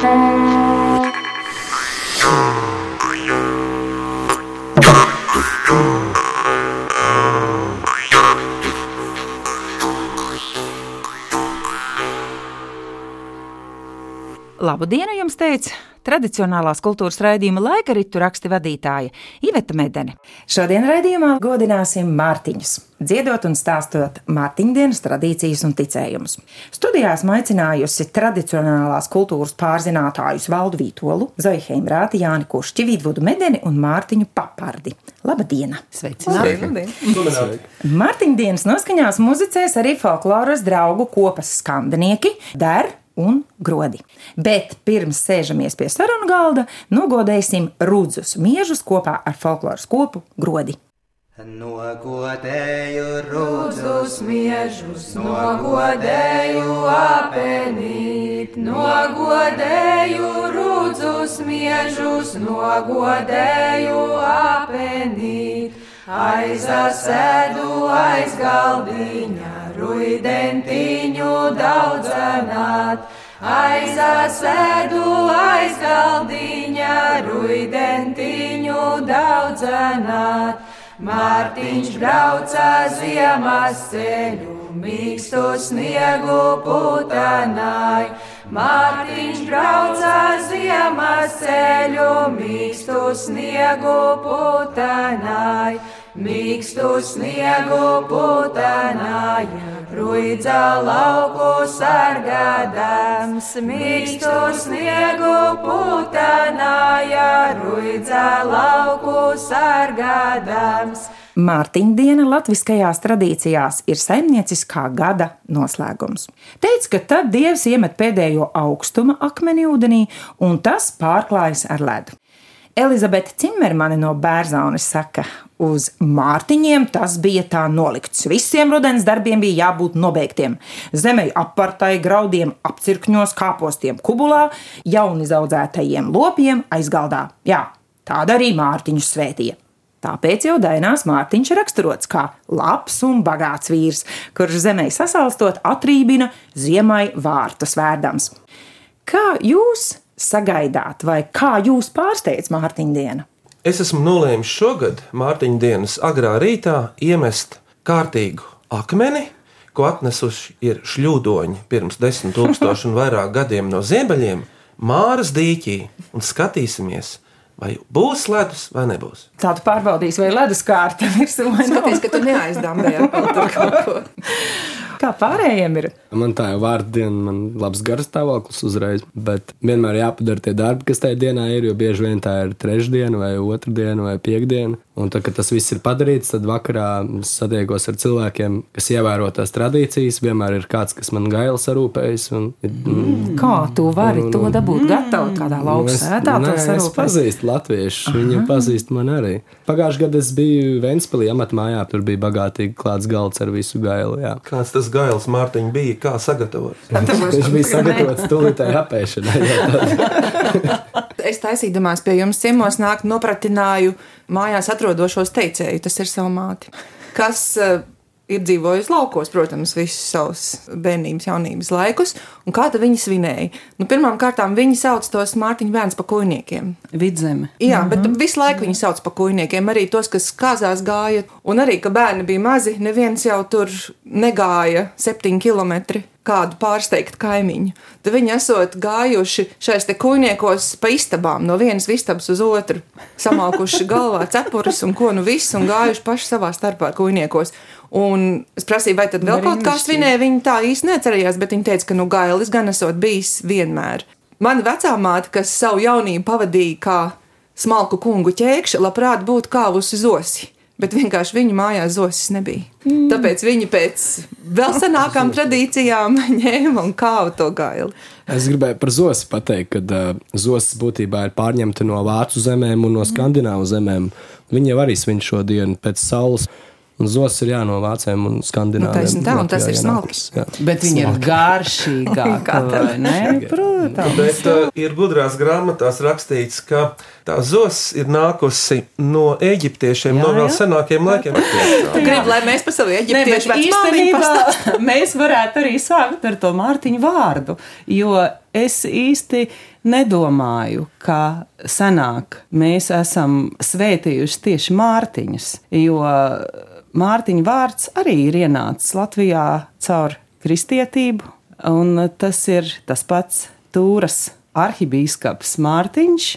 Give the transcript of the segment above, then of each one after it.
Labu dienu jums teica tradicionālās kultūras raidījuma laika ritu raksti vadītāja Iveta Medene. Šodien raidījumā godināsim Mārtiņus, dziedot un stāstot Mārtiņdienas tradīcijas un ticējumus. Studijās aicinājusi tradicionālās kultūras pārzinātājus Valdu Vītolu, Zoju Heimrāti, Jāni Kušķi, Vidvudu Medeni un Mārtiņu Papardi. Labdien! Sveicināti! Mārtiņdienas noskaņās muzicēs arī folkloras draugu kopas skandinieki Der un grodi. Bet pirms sēžamies pie sarunu galda, nogodēsim rudzus miežus kopā ar folkloras kopu grodi. Nogodēju rudzus miežus, nogodēju apenīt, nogodēju rudzus miežus, nogodēju apenīt, aizasēdu aiz galdiņa ruidentiņu daudzenāt. Aizasēdu aiz galdiņa, ruidentiņu daudzenāt. Mārtiņš brauca ziemas ceļu, mīkstu sniegu putanāju. Mārtiņš brauca ziemas ceļu, mīkstu sniegu putanāju. Mīkstu sniegu putanāja, ruidza lauku sargādams. Mīkstu sniegu putanāja, ruidza lauku sargādams. Mārtiņdiena latviskajās tradīcijās ir saimnieciskā gada noslēgums. Teic, ka tad dievs iemet pēdējo augstuma akmeni ūdenī, un tas pārklājas ar ledu. Elizabete Cimermane no Bērzaunes saka, uz Mārtiņiem tas bija tā nolikts. Visiem rudens darbiem bija jābūt nobeigtiem. Zemei apartai, graudiem, apcirkņos, kāpostiem, kubulā, jaunizaudzētajiem lopiem aizgaldā. Jā, tāda arī Mārtiņu svētīja. Tāpēc jau Dainās Mārtiņš raksturots kā labs un bagāts vīrs, kurš zemē sasalstot atrībina ziemai vārtus vērdams. Kā jūs sagaidāt, vai kā jūs pārsteidz Mārtiņa diena? Es esmu nolēmis šogad Mārtiņa dienas agrā rītā iemest kārtīgu akmeni, ko atnesuši ir šļūdoņi pirms desmit tūkstošu un vairāk gadiem no ziemeļiem, Māras dīķī, un skatīsimies, vai būs ledus vai nebūs. Tādu pārbaudīs, vai ledus kārta ir nav. Skaties, ka tu neaizdambēji ar kaut ko. Kā pārējiem ir? Man tā jau vārdu diena, man labs garas stāvoklis uzreiz, bet vienmēr jāpadara tie darbi, kas tajā dienā ir, jo bieži vien tā ir trešdiena vai otrdiena vai piekdiena. Un tad, kad tas viss ir padarīts, tad vakarā satiekos ar cilvēkiem, kas ievēro tās tradīcijas. Vienmēr ir kāds, kas man gailis sarūpējas. Un, mm. Kā tu vari un, un, to dabūt gatavu kādā lauksētā? Nē, es pazīstu latviešu, viņi pazīst man arī. Pagājušajā gadā es biju Ventspilī amatmājā, tur bija bagātīgi klāts galds ar visu gailu. Jā. Kāds tas gails Mārtiņš bija, kā sagatavots? Viņš bija sagatavots tūlītēji apēšanai. es taisīdamās pie jums ciemos nākt nopratināju mājās atrodošos teicēju, tas ir savu māti, kas uh, ir dzīvojis laukos, protams, visus savus bērnības, jaunības laikus. Un kā viņi svinēja? Nu, Pirmkārt, viņi sauc tos Mārtiņu bērnus par kujniekiem. Vidzeme. Jā, mm -hmm. bet visu laiku viņi sauc par kujniekiem. Arī tos, kas kāzās gāja. Un arī, ka bērni bija mazi, neviens jau tur negāja septiņi kilometri kādu pārsteigtu kaimiņu. Tad viņi esot gājuši šais te kujniekos pa istabām, no vienas istabas uz otru, samaukuši galvā cepurus un ko nu visu, un gājuši paši savā starpā kujniekos. Un es prasīju, vai tad vēl kaut kā svinēja, viņi tā īsti necerējās, bet viņi teica, ka nu gailis gan esot bijis vienmēr. Mana vecā māte, kas savu jaunību pavadīja kā smalku kungu ķēkšķi, labprāt būtu kāvusi zosi bet vienkārši viņu mājās zosis nebija. Mm. Tāpēc viņi pēc vēl senākām tradīcijām ņēma un kāva to gaili. Es gribēju par zosi pateikt, ka uh, zosis būtībā ir pārņemta no vācu zemēm un no skandināvu zemēm. Viņi jau arī svin šo dienu pēc saules. Un zos ir jā, no vāciem un skandināviem. Nu, tā, un tas ir smalks. Bet viņi ir garšīgāki. Protams. Bet uh, ir gudrās grāmatās rakstīts, ka tā zos ir nākusi no eģiptiešiem, jā, no vēl jā. senākiem laikiem. Tu gribi, lai mēs par savu eģiptiešu pastāstam? Mēs varētu arī sākt ar to Mārtiņu vārdu, jo es īsti nedomāju, ka senāk mēs esam svētījuši tieši Mārtiņus, jo Mārtiņa vārds arī ir ienācis Latvijā caur kristietību, un tas ir tas pats Tūras arhibīskaps Mārtiņš,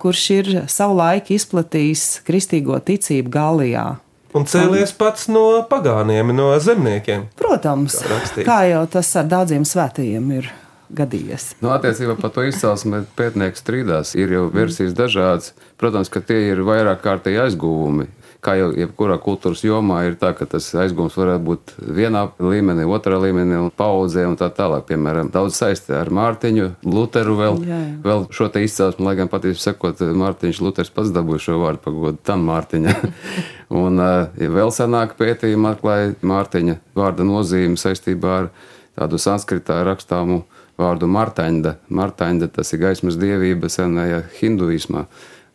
kurš ir savulaik izplatījis kristīgo ticību Gālijā. Un cēlies pats no pagāniem, no zemniekiem. Protams, Kā kā jau tas ar daudziem svētajiem ir gadījies. Nu, attiecībā par to izcelsmi pētnieks strīdās. Ir jau versijas dažādas. Protams, ka tie ir vairāk kārtīgi aizgūmi. Kā jau jebkurā kultūras jomā ir tā, ka tas aizgūms varētu būt vienā līmenī, otrā līmenī, un paudzē un tā tālāk. Piemēram, daudz saistē ar Mārtiņu, Luteru vēl, Jā, jā. vēl šo te izcelsmi, lai gan patiesībā sakot, Mārtiņš Luters pats dabūja šo vārdu pagodu tam Mārtiņa. un uh, ja vēl senāk pētījumi atklāja Mārtiņa vārda nozīmi saistībā ar tādu sanskritā rakstāmu vārdu Martaņda. Martaņda tas ir gaismas dievība senajā hinduismā.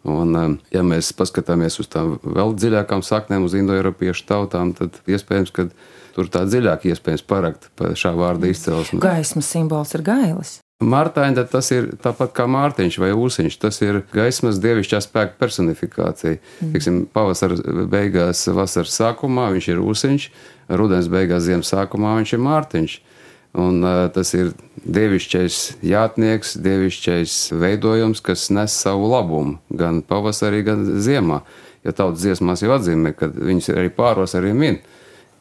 Un, um, ja mēs paskatāmies uz tām vēl dziļākām saknēm, uz indoeiropiešu tautām, tad iespējams, ka tur tā dziļāk iespējams parakt par šā vārda izcelsmi. Gaismas simbols ir gailis. Mārtaņa tas ir tāpat kā Mārtiņš vai Ūsiņš. Tas ir gaismas dievišķā spēka personifikācija. Mm. Pavasara beigās, vasaras sākumā viņš ir Ūsiņš, rudens beigās, ziemas sākumā viņš ir Mārtiņš. Un, uh, tas ir dievišķais jātnieks, dievišķais veidojums, kas nes savu labumu gan pavasarī, gan ziemā. Jo tautas dziesmās jau atzīmē, ka viņas arī pāros arī min.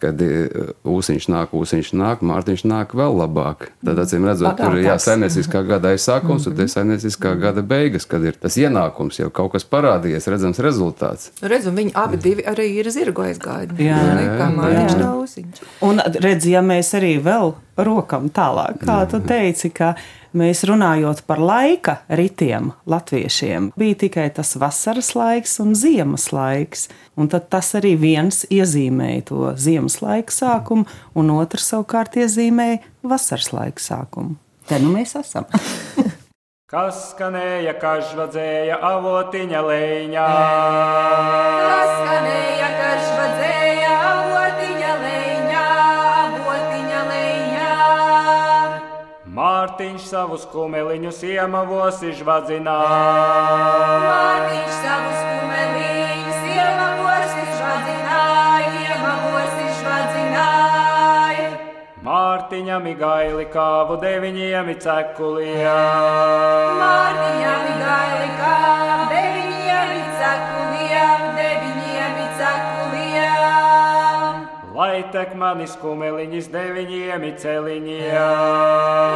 Kad ūsiņš nāk, ūsiņš nāk, mārtiņš nāk vēl labāk. Tad, acīm redzot, tur ir jā, Bagātāks. saimnieciskā gada aizsākums un te saimnieciskā gada beigas, kad ir tas ienākums, jau kaut kas parādījies, redzams rezultāts. Nu, redz, un viņi abi divi arī ir zirgu aizgājuši. Jā, kā Mārtiņš jā. Dausiņš. Un redz, ja mēs arī vēl rokam tālāk, kā tu teici, ka mēs runājot par laika ritiem latviešiem, bija tikai tas vasaras laiks un ziemas laiks. Un tad tas arī viens iezīmēja to ziemas laika sākumu, un otrs savukārt iezīmēja vasaras laika sākumu. Te nu mēs esam. Kas skanēja, kažvadzēja avotiņa leņā. Kas skanēja, kas vadzēja, Mārtiņš savus kumeliņus iemavos izvadzināja. Mārtiņš savus kumeliņus iemavos izvadzināja, iemavos izvadzināja. Mārtiņam igaili kāvu deviņiem cekuliem. Mārtiņam gaili kā Lai tek manis kumeliņus deviņiem celiņiem.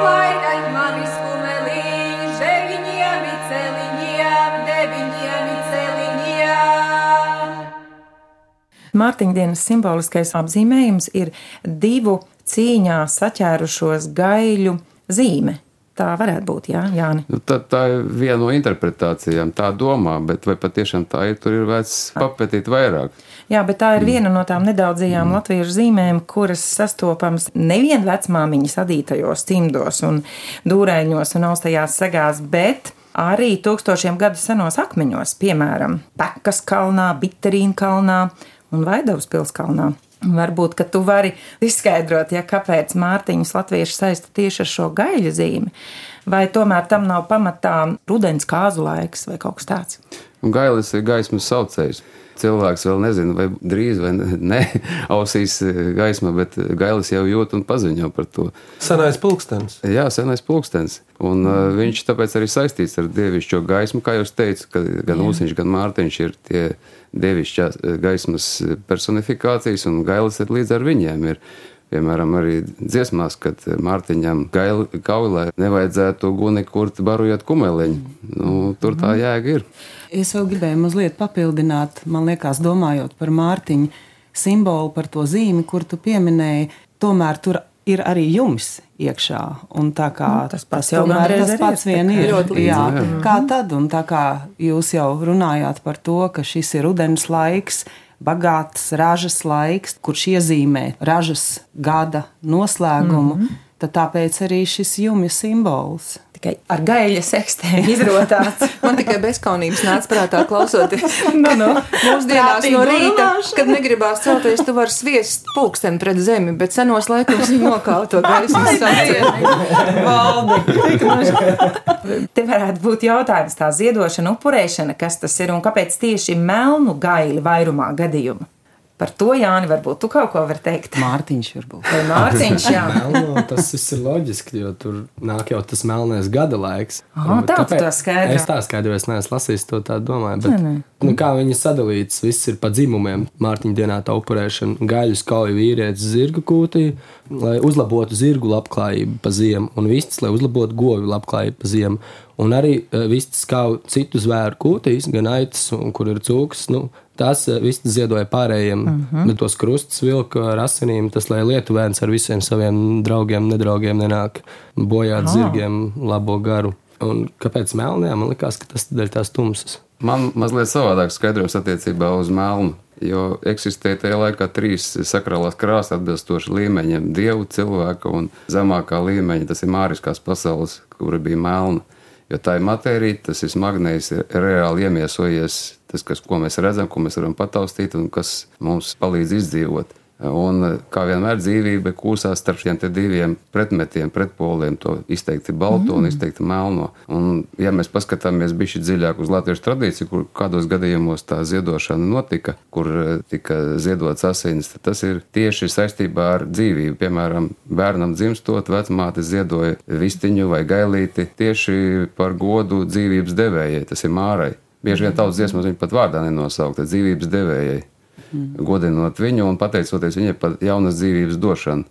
Lai tad manis kumeliņš deviņiem celiņiem, deviņiem celiņiem. Mārtiņa dienas simboliskais apzīmējums ir divu cīņā saķērušos gaiļu zīme. Tā varētu būt, jā, Jāni. Nu, tā, tā ir viena no interpretācijām, tā domā, bet vai patiešām tā ir, tur ir vērts papētīt vairāk. Jā, bet tā ir viena no tām nedaudzajām latviešu zīmēm, kuras sastopamas nevien vecmāmiņas adītajos cimdos un dūrēņos un austajās segās, bet arī tūkstošiem gadu senos akmeņos, piemēram, Pekas kalnā, Bitterīna kalnā un Vaidavas pilskalnā. Varbūt, ka tu vari izskaidrot, ja kāpēc Mārtiņas latvieši saista tieši ar šo gaļu zīmi, vai tomēr tam nav pamatā rudens kāzu laiks vai kaut kas tāds. Un gailis ir gaismas saucējs. Cilvēks vēl nezina, vai drīz vai ne ausīs gaisma, bet gailis jau jūt un paziņo par to. Senais pulkstenis. Jā, senais pulkstenis. Un uh, viņš tāpēc arī saistīts ar dievišķo gaismu, kā jūs teicat, ka gan Uziņš, gan Mārtiņš ir tie dievišķās eh, gaismas personifikācijas, un gailis ir līdz ar viņiem. Ir. Piemēram, arī dziesmās, kad Mārtiņam kaulē nevajadzētu guni kurt barojot kumeliņu. Nu, tur tā jēga ir. Es vēl gribēju mazliet papildināt, man liekas, domājot par Mārtiņu simbolu, par to zīmi, kur tu pieminēji. Tomēr tur ir arī jums iekšā. Un tā kā Nu, tas pats tas jau tomēr tas pats vien ir. ļoti līdzīgi, Jā, kā tad? Un tā kā jūs jau runājāt par to, ka šis ir rudens laiks, bagāts ražas laiks, kurš iezīmē ražas gada noslēgumu. Mm -hmm. Tad tāpēc arī šis jumja simbols. Tikai ar gaļa sekstēm izrotāts. Man tikai bezskaunības nāca prātā klausoties. Nu, nu. Mūsdienās no rīta, kad negribās celties, tu vari sviest pulksteni pret zemi, bet senos laikos viņi nokauta to gaismas savienu. Valdi. Te varētu būt jautājums tā ziedošana, upurēšana, kas tas ir un kāpēc tieši melnu gaili vairumā gadījumu. Par to, Jāni, varbūt tu kaut ko vari teikt. Mārtiņš varbūt. Vai Mārtiņš, jā. Melno, tas viss ir loģiski, jo tur nāk jau tas melnais gada laiks. Un tā tu tāpēc- to skaidro. Es tā skaidroju, es neesmu lasījis to tā domāju. Bet, nu, kā viņi sadalīts, viss ir pa dzimumiem. Mārtiņa dienā tā upurēšana, gaļas kauja vīrietis zirga kūtī, lai uzlabotu zirgu labklājību pa ziemu, un viss, lai uzlabotu govju labklājību pa ziemu. Un arī uh, viss kauja citu zvēru kūtīs, gan aitas, un kur ir cūks. Nu, Tās viss ziedoja pārējiem, uh -huh. bet tos krustus vilka ar asinīm, tas lai lietuvēns ar visiem saviem draugiem, nedraugiem nenāk bojāt oh. zirgiem labo garu. Un kāpēc melnajā? Man liekas, ka tas dēļ tās tumsas. Man mazliet savādāk skaidrojums attiecībā uz melnu. Jo eksistē tajā laikā trīs sakrālās krāsas atbilstoši līmeņiem - dievu, cilvēka un zemākā līmeņa. Tas ir māriskās pasaules, kura bija melna. Jo tā ir matērija, tas ir smagnējs, ir reāli iemiesojies tas, kas, ko mēs redzam, ko mēs varam pataustīt un kas mums palīdz izdzīvot. Un, kā vienmēr, dzīvība kūsās starp šiem diviem pretmetiem, pretpoliem, to izteikti balto mm. un izteikti melno. Un, ja mēs paskatāmies bišķi dziļāk uz latviešu tradīciju, kur kādos gadījumos tā ziedošana notika, kur eh, tika ziedots asins, tad tas ir tieši saistībā ar dzīvību. Piemēram, bērnam dzimstot, vecmāte ziedoja vistiņu vai gailīti tieši par godu dzīvības devējai, tas ir mārai. Bieži vien tautas dziesmas viņa pat vārdā nenosaukta dzīvības devējai godinot viņu un pateicoties viņai par jaunas dzīvības došanu.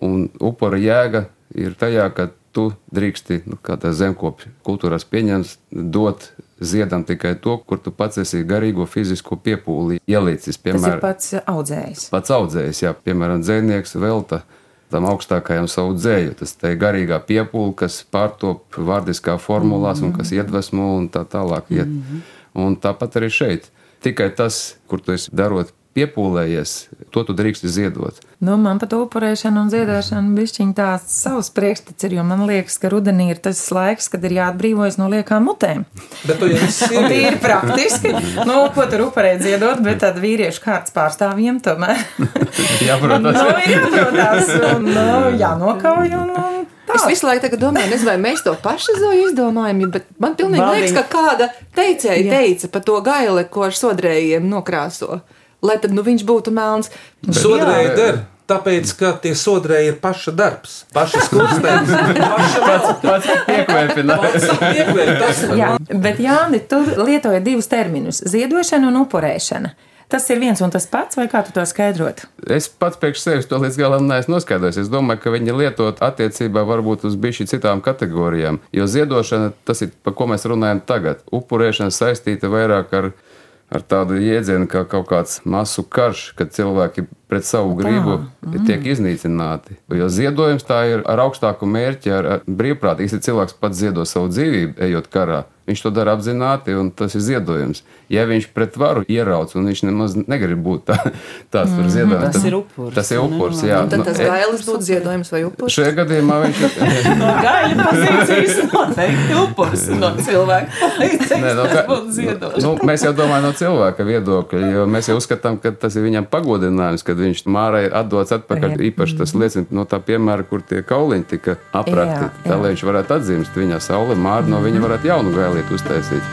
Un upura jēga ir tajā, ka tu drīksti, nu, kā tā zemkopja kultūrās pieņems, dot ziedam tikai to, kur tu pats esi garīgo fizisko piepūli ielicis. Tas ir Piemēram, pats audzējs. pats audzējs, jā, piemēram, dzēnieks velta tam augstākajam savu dzēju. Tas ir garīgā piepūle, kas pārtop vārdiskā formulās un kas iedvesmo un tā tālāk. Iet. Un tāpat arī šeit. Tikai tas, kur tu esi darot piepūlējies, to tu drīksti ziedot. Nu, man pat upurēšana un ziedošana bišķiņ tāds savs priekšstats ir, jo man liekas, ka rudenī ir tas laiks, kad ir jāatbrīvojas no liekām mutēm. Bet tu jau esi sieviete. ir praktiski. Nu, ko tur upurēt ziedot, bet tad vīriešu kārtas pārstāvjiem tomēr. Jā, protams. nu, ir jāprotās un nu, jānokauj un, un Es visu laiku domāju, nezinu, vai mēs to paši zoju izdomājam, bet man pilnīgi Valdī. liekas, ka kāda teicēja Jā. teica par to gaili, ko ar sodrējiem nokrāso. Lai tad nu, viņš būtu melns. Sodrēji der. Tāpēc, ka tie sodrēji ir paša darbs, paša paša valsts. Pats piekvēpinājums. Jā, bet Jāni, tu lietoji divus terminus - ziedošana un upurēšana. Tas ir viens un tas pats, vai kā tu to skaidrot? Es pats priekš sevis to līdz galam neesmu noskaidrojis. Es domāju, ka viņi lietot attiecībā varbūt uz bišķi citām kategorijām. Jo ziedošana, tas ir, par ko mēs runājam tagad. Upurēšana saistīta vairāk ar, ar tādu jēdzienu kā kaut kāds masu karš, kad cilvēki pret savu gribu mm. tiek iznīcināti. Jo ziedojums tā ir ar augstāku mērķi, ar, ar brīvprātīgi. Ja cilvēks pats ziedo savu dzīvību, ejot karā, viņš to dara apzināti, un tas ir ziedojums. Ja viņš pret varu ierauc, un viņš nemaz negrib būt tā, tāds par ziedojumu, Tas tad- ir upuris, Tas ir ne? upurs, jā. Un tad Nu, tas e- gailis būtu ziedojums vai upurs. Šajā gadījumā viņš ir. No gaļa pozīcijas noteikti upurs no cilvēka. Nē, no, ka, nu, mēs jau domājam no cilvēka viedokļa, jo mēs jau uzskatām, ka tas ir viņam pagodinājums, kad viņš mārai atdodas atpakaļ. Jā. Īpaši tas liecina no tā piemēra, kur tie kauliņi tika aprakti. Jā, Tā jā. lai viņš varētu atzimst viņa saule, māra no viņa varētu jaunu gailītu uztaisīt.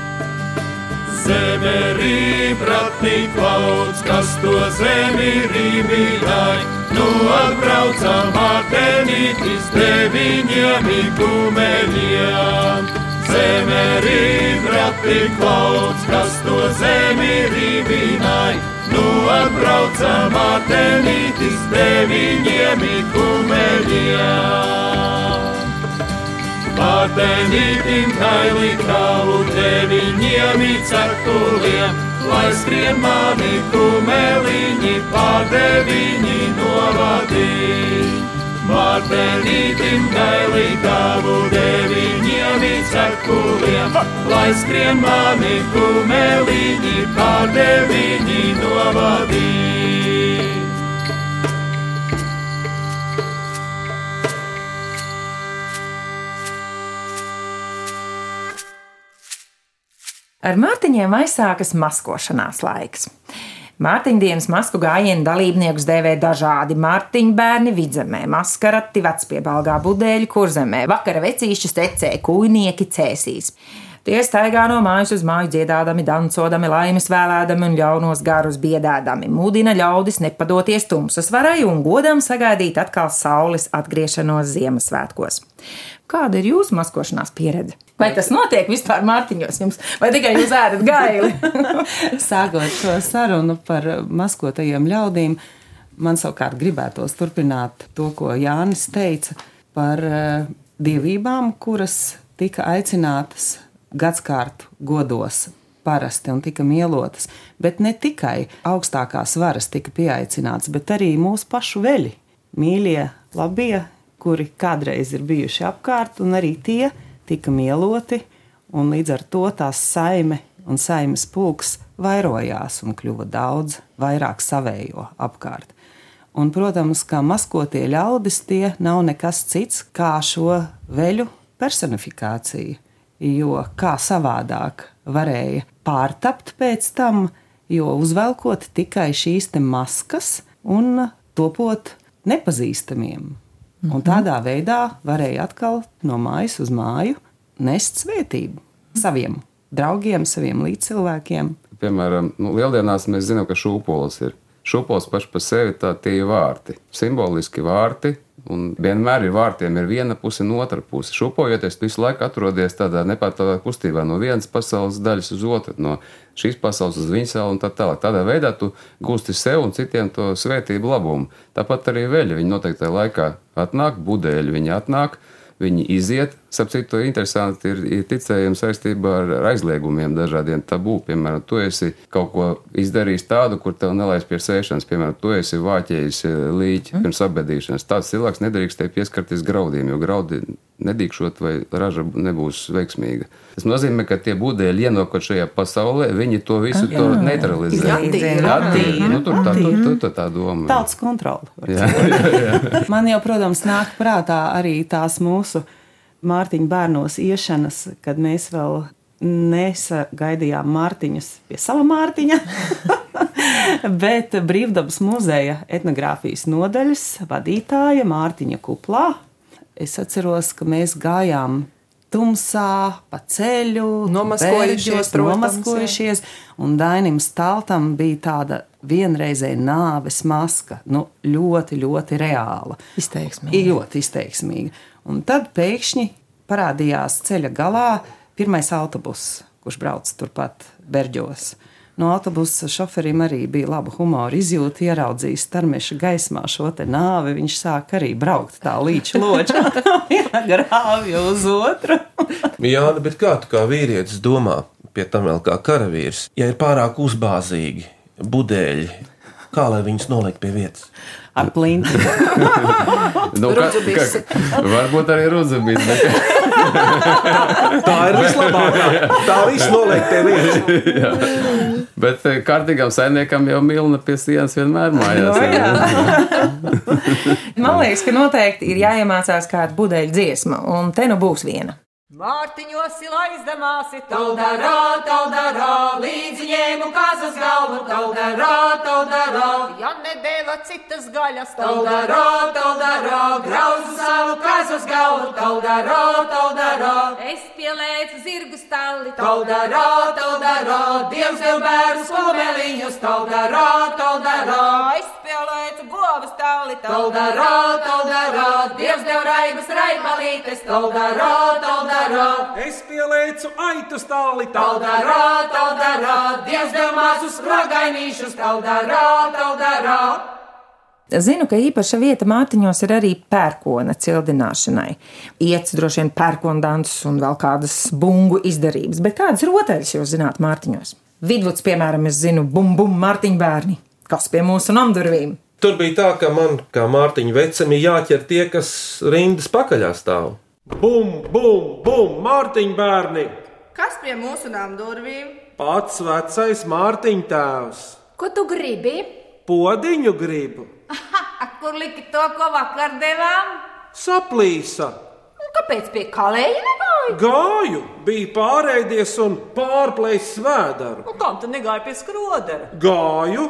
Zeme rībra tik lauds, kas to zemi rībīdāj. Nu atbraucam Artemītis deviņiem ikumeļiem. Zeme rībra tik lauds, kas to zemi rībīdāj. Nu atbraucam Artemītis deviņiem ikumeļiem. Pārtenītim kaili kravu deviņiem cepuliem, lai skrien mani kumeliņi pārdeviņi novadīja. Mārtenītim kaili kravu deviņiem cepuliem, lai skrien mani kumeliņi pārdeviņi Ar Mārtiņiem aizsākas maskošanās laiks. Mārtiņa dienas masku gājienu dalībniekus dēvē dažādi Mārtiņu bērni vidzemē, maskarati, vecpiebalgā budēļi, kurzemē, vakara vecīšķi stecē, kūjnieki cēsīs. Tie staigā no mājas uz māju dziedādami, dancodami, laimes vēlēdami un ļaunos garus biedādami, mudina ļaudis nepadoties tumsas varai un godam sagaidīt atkal saules atgriešanos Ziemassvētkos. Kāda ir jūsu maskošanās pieredze? Vai tas notiek vispār Mārtiņos jums, vai tikai jūs ēdat gaili? Sākot šo sarunu par maskotajiem ļaudīm, man savukārt gribētos turpināt to, ko Jānis teica par eh, dievībām, kuras tika aicinātas gadskārtu godos parasti un tika mielotas. Bet ne tikai augstākās varas tika pieaicināts, bet arī mūsu pašu veļi, mīļie, labie, kuri kādreiz ir bijuši apkārt, un arī tie tika mieloti, un līdz ar to tās saime un saimes pulks vairojās un kļuva daudz vairāk savējo apkārt. Un, protams, kā maskotie ļaudis, tie nav nekas cits kā šo veļu personifikācija. Jo kā savādāk varēja pārtapt pēc tam, jo uzvelkot tikai šīs maskas un topot nepazīstamiem. Un tādā veidā varēja atkal no mājas uz māju nest svētību saviem draugiem, saviem līdzcilvēkiem. Piemēram, nu, lieldienās mēs zinām, ka šūpoles ir. Šūpoles paši par sevi tā tie ir vārti, simboliski vārti. Un vienmēr ir vārtiem, ir viena puse un otra puse. Šūpojoties, visu laiku atrodies tādā nepārtrauktā kustībā no vienas pasaules daļas uz otru, no šīs pasaules uz viņas salu un tā tālāk. Tādā veidā tu gūsti sev un citiem to svētību labumu. Tāpat arī veļa. Viņi noteikti laikā atnāk, budēļi viņi atnāk, viņi iziet. Sapratu, to interesanti ir, ir ticējums saistībā ar, ar aizliegumiem, dažādiem tabū. Piemēram, tu esi kaut ko izdarījis tādu, kur tev nelaist pie sēšanas. Piemēram, tu esi vāķējis eh, līķi pirms apbedīšanas. Tāds cilvēks nedrīkst pieskarties graudiem, jo graudi nedīkšot vai raža nebūs veiksmīga. Tas nozīmē, ka tie būdēļi ienākot šajā pasaulē, viņi to visu to neutralizē. Attīra. Nu, tur tā, tur, tur, tur tā doma. Tautas kontrole. var Jā, jā, jā. Man jau, protams, nāk prātā arī tās mūsu Mārtiņa bērnos iešanas, kad mēs vēl nesagaidījām Mārtiņus pie sava Mārtiņa. Bet Brīvdabas muzeja etnogrāfijas nodaļas vadītāja Mārtiņa Kuplā. Es atceros, ka mēs gājām tumsā, pa ceļu, Nomaskojušies, protams, nomaskojušies, un Dainim Staltam bija tāda vienreizēja nāves maska, nu, ļoti, ļoti reāla. Izteiksmīgi. Ļoti izteiksmīga. Un tad pēkšņi parādījās ceļa galā pirmais autobuss, kurš brauc turpat Berģos. No autobusa šoferim arī bija laba humora izjūta, ieraudzījis starmeša gaismā šo nāvi. Viņš sāk arī braukt tā līča loča, viena grāvja uz otru. Jā, nu, bet kā tu kā vīrietis domā, pie tam vēl kā karavīrs, ja ir pārāk uzbāzīgi budēļi, kā lai viņus noliek pie vietas? Ar plinti. Nu, Rudzubisi. ka, varbūt arī rudzubīs, bet Tā ir vislabākā. Tā viss noliek pie vietas. Bet eh, kārtīgam saimniekam jau milna pie sienas vienmēr mājās. ir. Man liekas, ka noteikti ir jāiemācās kāda budeļu dziesma, un te nu būs viena. Mārtiņos ir aizdamāsi, taudarā, taudarā, līdzi ņēmu kazas galvu, taudarā, taudarā. Ja nedēļa citas gaļas, taudarā, taudarā, grauzu savu kazas galvu, taudarā, taudarā. Es pielēcu zirgu stalli, taudarā, taudarā, dievs dev bērus kumeliņus, taudarā, taudarā. Es pielēcu govu stalli, taudarā, taudarā, dievs dev raibas raipalītes, taudarā, taudarā. Es pielieku aitu stāli, Taudarā, taudarā, Dievs dev mazus spragainīšus, taudarā, taudarā. Zinu, ka īpaša vieta mātiņos ir arī pērkona cildināšanai. Iets droši vien pērkondants un vēl kādas bungu izdarības, bet kādas rotaļas jūs zināt mātiņos? Vidvuds, piemēram, es zinu, bum, bum, mārtiņu bērni. Kas pie mūsu namdurvīm? Tur bija tā, ka man, kā Mārtiņa vecam, ir jāķer tie, kas rindas pakaļā stāv. Bum, bum, bum, Mārtiņa bērni! Kas pie mūsu nām durvīm? Pats vecais Mārtiņa tēvs. Ko tu gribi? Podiņu gribu, kur liki to, ko vakar devām? saplīsa. Un kāpēc pie kalēja negāji? Gāju, bija pārēdies un pārplējis svēdaru. Nu, kam tu negāji pie skrodera? Gāju,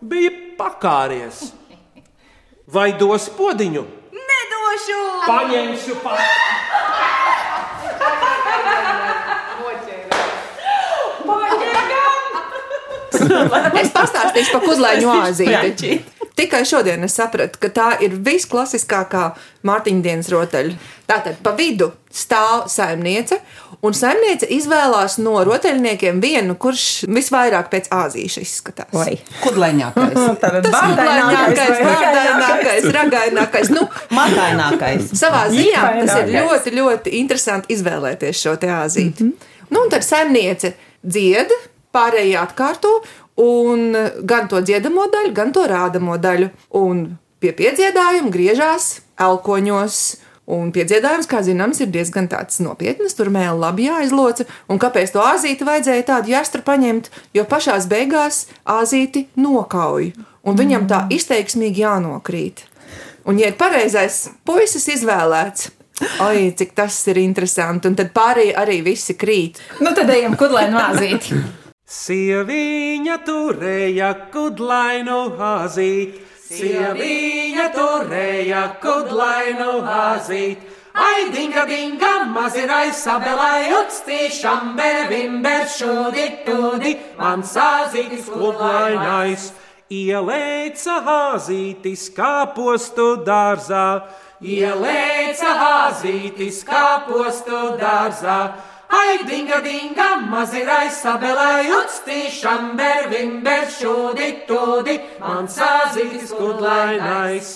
bija pakāries. Vai dos podiņu? Nedošu! Paņemšu pats! Es pastāstīšu par kuzlaiņu oāzīti. Tikai šodien es sapratu, ka tā ir visklasiskākā Mārtiņa dienas rotaļa. Tātad pa vidu stāv saimniece, un saimniece izvēlās no rotaļniekiem vienu, kurš visvairāk pēc āzīša izskatās. Vai. Kudlaņākais, Tātad Tas vai bārdainākais, ragainākais. Nu, matainākais. savā ziņā tas ir ļoti, ļoti interesanti izvēlēties šo te āzīti. Mm -hmm. Nu, un tad saimniece dzied, pārējie atkārto, un gan to dziedamo daļu, gan to rādamo daļu. Un pie piedziedājuma griežās elkoņos. Un piedziedājums, kā zināms, ir diezgan nopietns. Tur mēlī labi jāizloca. Un kāpēc to azīti vajadzēja tādu jāstru paņemt? Jo pašās beigās azīti nokauj. Un viņam tā izteiksmīgi jānokrīt. Un, ja ir pareizais puisis izvēlēts, oi, cik tas ir interesanti. Un tad pārējie arī visi krīt. Nu, tad ejam kudlaini māzīt. Sieviņa turēja kudlainu hāzīt, sieviņa turēja kudlainu hāzīt. Ai, dinga, dinga, mazirai sabelai, utstīšam, bervimber, šūdi, tūdi, man sāzītis kudlainais. Ielēca hāzītis kāpostu dārzā, ielēca hāzītis kāpostu dārzā. Ai, dinga, dinga, mazirai sabelai, utstīšam, bervimber, šūdi, tūdi, man sāzītis kudlainais.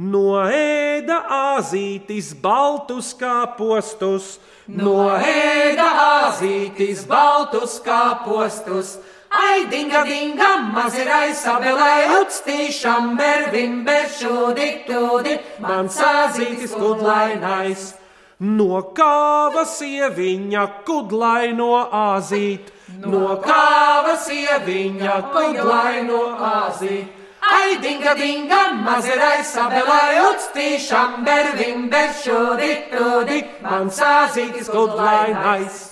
Noēda azītis baltus kāpostus, noēda azītis baltus kāpostus. Ai, dinga, dinga, mazirai sabelai, utstīšam, bervim, beršūdi, tūdi, man sāzītis kudlainais. No kāva sieviņa kudlaino āzīt, no kāva sieviņa kudlaino āzīt. Ai, dinga, dinga, mazirai sabelai, utstīšam, bervim, beršūdi, tūdi, man sāzītis kudlainais.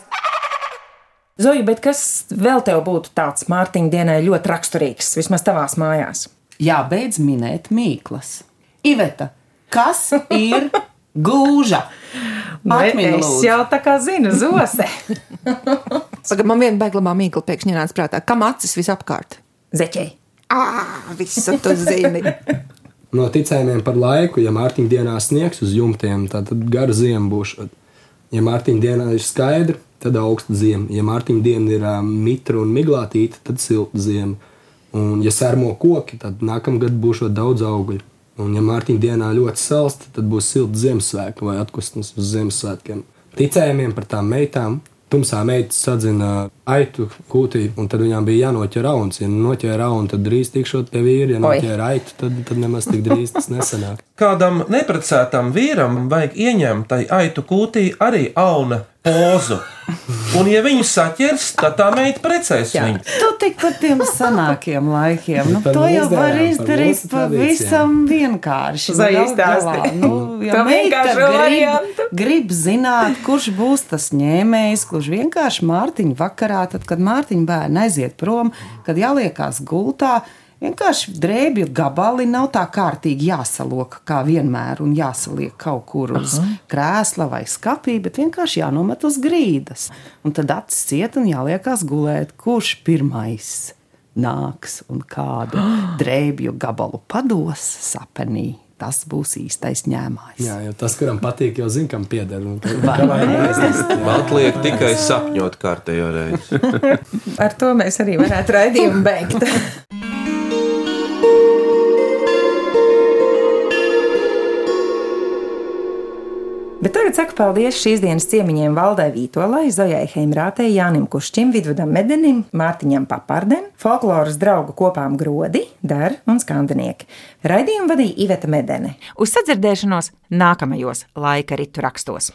Zoja, bet kas vēl tev būtu tāds Mārtiņa dienai ļoti raksturīgs, vismaz tavās mājās? Jābeidz minēt mīklas. Iveta, kas ir gūža? Atmini, es jau tā kā zinu, zose. Pagaidām, man viena beiglama mīkla pēkšņi nāca prātā. Kam acis visapkārt? Zeķei. Ah, visu tu zini. No ticējumiem par laiku, ja Mārtiņa dienā sniegs uz jumtiem, tad gara ziema būs. Ja Mārtiņa dienā ir skaidra, tad augsta ziema. Ja Mārtiņa diena ir ā, mitra un miglātīta, tad silta ziema. Un, ja sērmo koki, tad nākamgad būs daudz augļu. Un, ja Mārtiņa dienā ļoti salsta, tad būs silta Ziemassvētka vai atpūstas uz Ziemassvētkiem. Ticējumiem par tām meitām. Tumsā meitas sadzina aitu kūtī, un tad viņām bija jānoķer rauns. Ja noķēra raunu, tad drīz tikšot pie vīra. Ja Oi. noķēra aitu, tad, tad nemaz tik drīz tas nesanāk. Kādam neprecētam vīram vajag ieņemt tai aitu kūtī arī auna pozu. Un, ja viņu saķers, tad tā meita precēs viņu. Tu tik par tiem senākiem laikiem. Nu, to jau var izdarīt pavisam vienkārši. Izstāsti. galā, Nu, ja meita grib, grib zināt, kurš būs tas ņēmējs, kurš vienkārši Mārtiņa vakarā, tad, kad Mārtiņa bērni aiziet prom, kad jāliekās gultā. Vienkārši drēbju gabali nav tā kārtīgi jāsaloka, kā vienmēr, un jāsaliek kaut kur uz krēsla vai skapī, bet vienkārši jānomet uz grīdas. Un tad acis ciet un jāliekās gulēt, kurš pirmais nāks un kādu drēbju gabalu pados sapenī. Tas būs īstais ņēmājs. Jā, jo tas, kuram patīk, jau zina, kam pieder. Man liek tikai sapņot kārtējo reizi. Ar to mēs arī varētu raidījumu beigt. tagad saku paldies šīs dienas ciemiņiem Valdai Vītolai, Zojai Heimrātei, Jānim Kušķim, Vidvudam Medenim, Mārtiņam Papardem, folkloras draugu kopām Grodi, Dar un Skandinieki. Raidījumu vadīja Iveta Medene. Uz sadzirdēšanos nākamajos laika ritu rakstos.